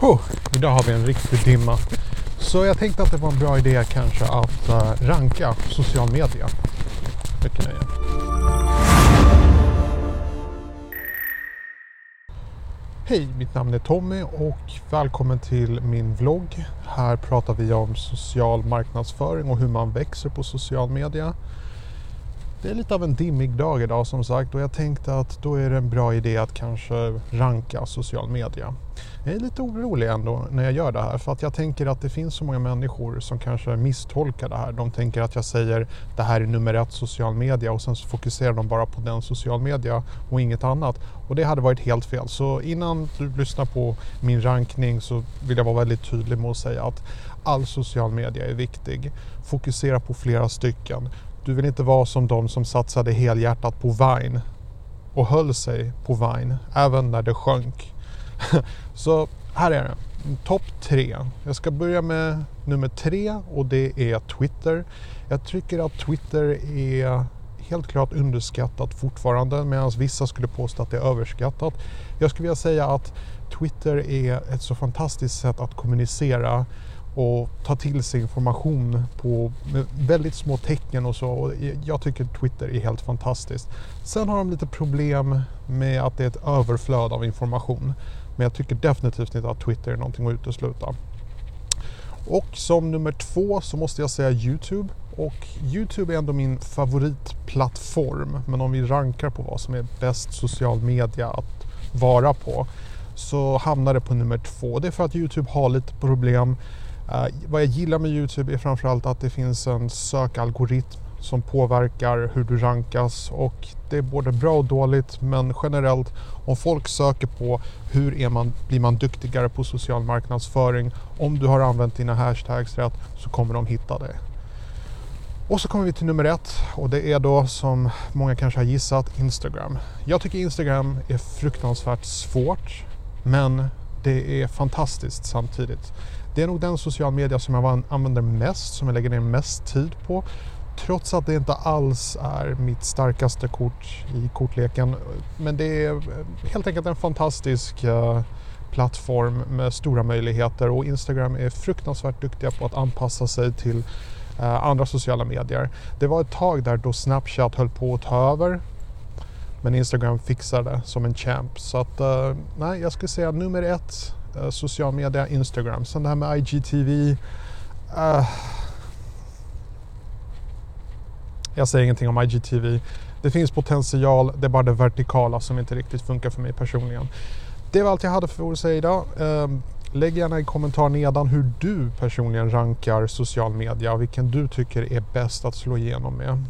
Oh, idag har vi en riktig dimma. Så jag tänkte att det var en bra idé kanske att uh, ranka social media. Mycket nöje. Hej, mitt namn är Tommy och välkommen till min vlogg. Här pratar vi om social marknadsföring och hur man växer på social media. Det är lite av en dimmig dag idag som sagt och jag tänkte att då är det en bra idé att kanske ranka social media. Jag är lite orolig ändå när jag gör det här för att jag tänker att det finns så många människor som kanske misstolkar det här. De tänker att jag säger det här är nummer ett social media och sen så fokuserar de bara på den social media och inget annat. Och det hade varit helt fel. Så innan du lyssnar på min rankning så vill jag vara väldigt tydlig med att säga att all social media är viktig. Fokusera på flera stycken. Du vill inte vara som de som satsade helhjärtat på Vine och höll sig på Vine även när det sjönk. Så här är det. Topp tre. Jag ska börja med nummer tre och det är Twitter. Jag tycker att Twitter är helt klart underskattat fortfarande medan vissa skulle påstå att det är överskattat. Jag skulle vilja säga att Twitter är ett så fantastiskt sätt att kommunicera och ta till sig information på väldigt små tecken och så. Och jag tycker Twitter är helt fantastiskt. Sen har de lite problem med att det är ett överflöd av information. Men jag tycker definitivt inte att Twitter är någonting att utesluta. Och som nummer två så måste jag säga Youtube. Och Youtube är ändå min favoritplattform. Men om vi rankar på vad som är bäst social media att vara på så hamnar det på nummer två. Det är för att Youtube har lite problem Uh, vad jag gillar med Youtube är framförallt att det finns en sökalgoritm som påverkar hur du rankas och det är både bra och dåligt men generellt om folk söker på hur är man, blir man duktigare på social marknadsföring om du har använt dina hashtags rätt så kommer de hitta dig. Och så kommer vi till nummer ett och det är då som många kanske har gissat Instagram. Jag tycker Instagram är fruktansvärt svårt men det är fantastiskt samtidigt. Det är nog den social media som jag använder mest, som jag lägger ner mest tid på. Trots att det inte alls är mitt starkaste kort i kortleken. Men det är eh, helt enkelt en fantastisk eh, plattform med stora möjligheter och Instagram är fruktansvärt duktiga på att anpassa sig till eh, andra sociala medier. Det var ett tag där då Snapchat höll på att ta över men Instagram fixade som en champ. Så att, nej, jag skulle säga nummer ett Eh, social media, Instagram. Sen det här med IGTV. Uh, eh, jag säger ingenting om IGTV. Det finns potential, det är bara det vertikala som inte riktigt funkar för mig personligen. Det var allt jag hade för att säga idag. Ehm, lägg gärna en kommentar nedan hur du personligen rankar social media och vilken du tycker är bäst att slå igenom med.